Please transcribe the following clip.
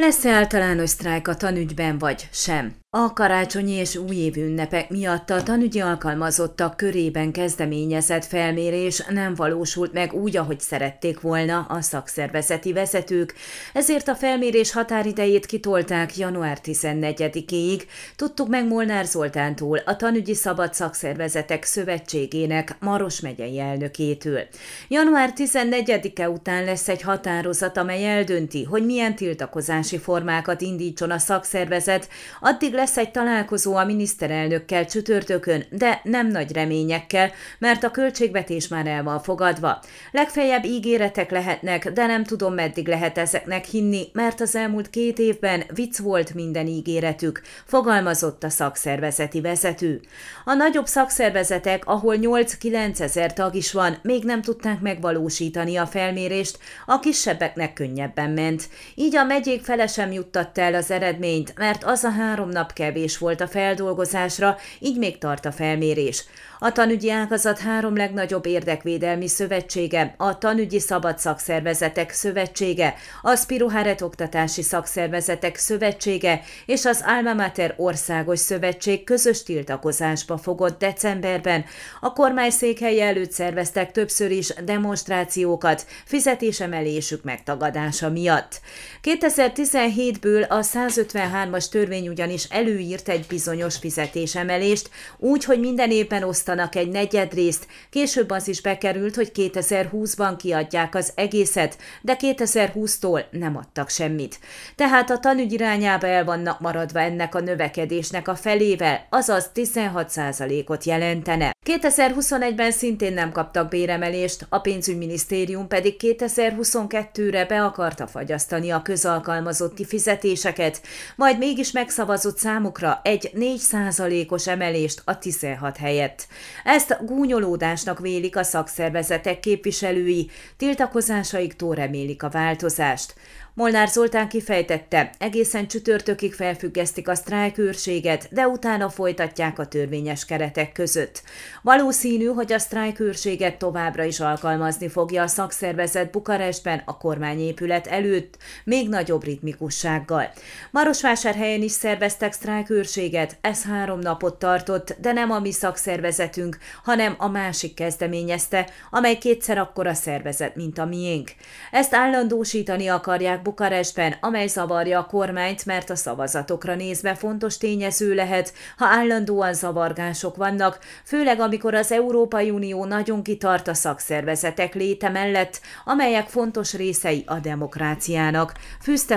Lesz-e általános sztrájk a tanügyben vagy sem? A karácsonyi és újév ünnepek miatt a tanügyi alkalmazottak körében kezdeményezett felmérés nem valósult meg úgy, ahogy szerették volna a szakszervezeti vezetők, ezért a felmérés határidejét kitolták január 14-ig. Tudtuk meg Molnár Zoltántól, a Tanügyi Szabad Szakszervezetek Szövetségének Maros megyei elnökétől. Január 14-e után lesz egy határozat, amely eldönti, hogy milyen tiltakozási formákat indítson a szakszervezet, addig lesz egy találkozó a miniszterelnökkel csütörtökön, de nem nagy reményekkel, mert a költségvetés már el van fogadva. Legfeljebb ígéretek lehetnek, de nem tudom, meddig lehet ezeknek hinni, mert az elmúlt két évben vicc volt minden ígéretük, fogalmazott a szakszervezeti vezető. A nagyobb szakszervezetek, ahol 8-9 ezer tag is van, még nem tudták megvalósítani a felmérést, a kisebbeknek könnyebben ment. Így a megyék fele sem juttatta el az eredményt, mert az a három nap kevés volt a feldolgozásra, így még tart a felmérés. A tanügyi ágazat három legnagyobb érdekvédelmi szövetsége, a Tanügyi Szabad Szakszervezetek Szövetsége, a Spiruháret Oktatási Szakszervezetek Szövetsége és az Alma Mater Országos Szövetség közös tiltakozásba fogott decemberben. A kormány székhelye előtt szerveztek többször is demonstrációkat fizetésemelésük megtagadása miatt. 2017-ből a 153-as törvény ugyanis előírt egy bizonyos fizetésemelést, úgy, hogy minden évben osztanak egy negyedrészt, később az is bekerült, hogy 2020-ban kiadják az egészet, de 2020-tól nem adtak semmit. Tehát a tanügy irányába el vannak maradva ennek a növekedésnek a felével, azaz 16%-ot jelentene. 2021-ben szintén nem kaptak béremelést, a pénzügyminisztérium pedig 2022-re be akarta fagyasztani a közalkalmazotti fizetéseket, majd mégis megszavazott számukra egy 4%-os emelést a 16 helyett. Ezt gúnyolódásnak vélik a szakszervezetek képviselői, tiltakozásaiktól remélik a változást. Molnár Zoltán kifejtette, egészen csütörtökig felfüggesztik a sztrájkőrséget, de utána folytatják a törvényes keretek között. Valószínű, hogy a sztrájkőrséget továbbra is alkalmazni fogja a szakszervezet Bukarestben a kormányépület előtt, még nagyobb ritmikussággal. Marosvásárhelyen is szerveztek sztrájkőrséget, ez három napot tartott, de nem a mi szakszervezetünk, hanem a másik kezdeményezte, amely kétszer akkora szervezet, mint a miénk. Ezt állandósítani akarják Bukarestben, amely zavarja a kormányt, mert a szavazatokra nézve fontos tényező lehet, ha állandóan zavargások vannak, főleg amikor az Európai Unió nagyon kitart a szakszervezetek léte mellett, amelyek fontos részei a demokráciának, fűzte